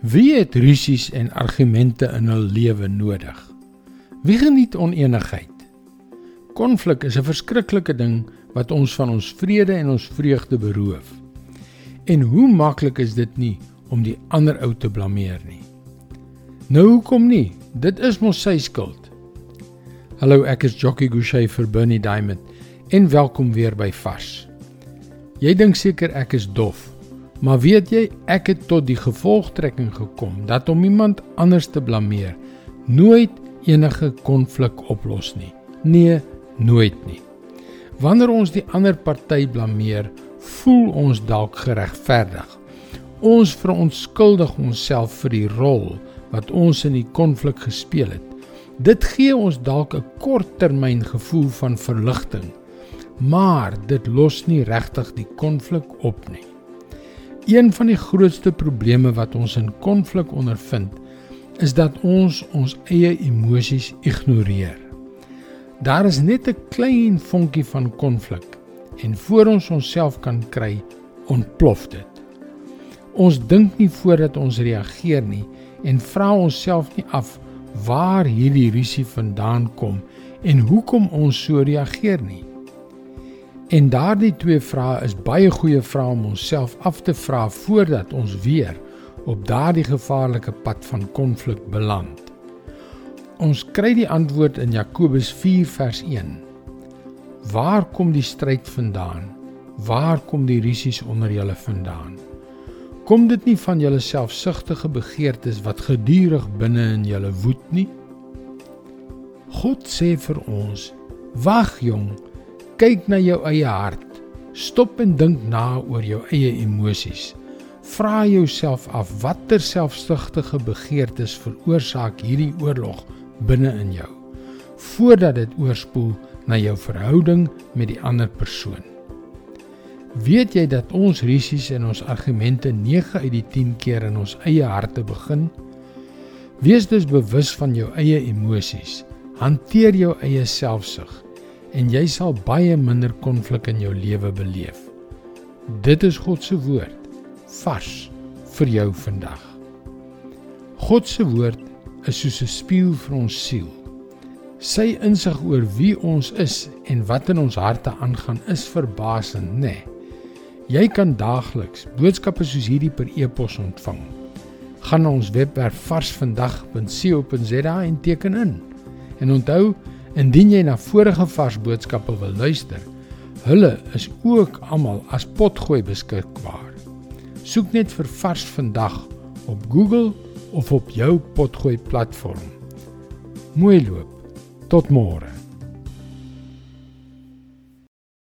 Wie het rusies en argumente in hul lewe nodig? Wie geniet oneenigheid? Konflik is 'n verskriklike ding wat ons van ons vrede en ons vreugde beroof. En hoe maklik is dit nie om die ander ou te blameer nie. Nou hoekom nie? Dit is mos sy skuld. Hallo, ek is Jockey Gouchee vir Bernie Diamond en welkom weer by Vars. Jy dink seker ek is dof. Maar weet jy, ek het tot die gevolgtrekking gekom dat om iemand anders te blameer nooit enige konflik oplos nie. Nee, nooit nie. Wanneer ons die ander party blameer, voel ons dalk geregverdig. Ons verontskuldig onsself vir die rol wat ons in die konflik gespeel het. Dit gee ons dalk 'n korttermyn gevoel van verligting, maar dit los nie regtig die konflik op nie. Een van die grootste probleme wat ons in konflik ondervind, is dat ons ons eie emosies ignoreer. Daar is net 'n klein vonkie van konflik en voor ons onsself kan kry, ontplof dit. Ons dink nie voordat ons reageer nie en vra onsself nie af waar hierdie rusie vandaan kom en hoekom ons so reageer nie. En daardie twee vrae is baie goeie vrae om onsself af te vra voordat ons weer op daardie gevaarlike pad van konflik beland. Ons kry die antwoord in Jakobus 4 vers 1. Waar kom die stryd vandaan? Waar kom die rusies onder julle vandaan? Kom dit nie van julle selfsugtige begeertes wat gedurig binne in julle woed nie? God sê vir ons: "Wag jong, kyk na jou eie hart. Stop en dink na oor jou eie emosies. Vra jouself af watter selfsugtige begeertes veroorsaak hierdie oorlog binne in jou voordat dit oorspoel na jou verhouding met die ander persoon. Weet jy dat ons risies en ons argumente 9 uit die 10 keer in ons eie harte begin? Wees dus bewus van jou eie emosies. Hanteer jou eie selfsug en jy sal baie minder konflik in jou lewe beleef. Dit is God se woord vars vir jou vandag. God se woord is soos 'n spieël vir ons siel. Sy insig oor wie ons is en wat in ons harte aangaan is verbasend, nê. Nee. Jy kan daagliks boodskappe soos hierdie per e-pos ontvang. Gaan na ons webwerf varsvandag.co.za en teken in. En onthou Indien jy na vorige vars boodskappe wil luister, hulle is ook almal as potgooi beskikbaar. Soek net vir Vars vandag op Google of op jou potgooi platform. Mooi loop. Tot môre.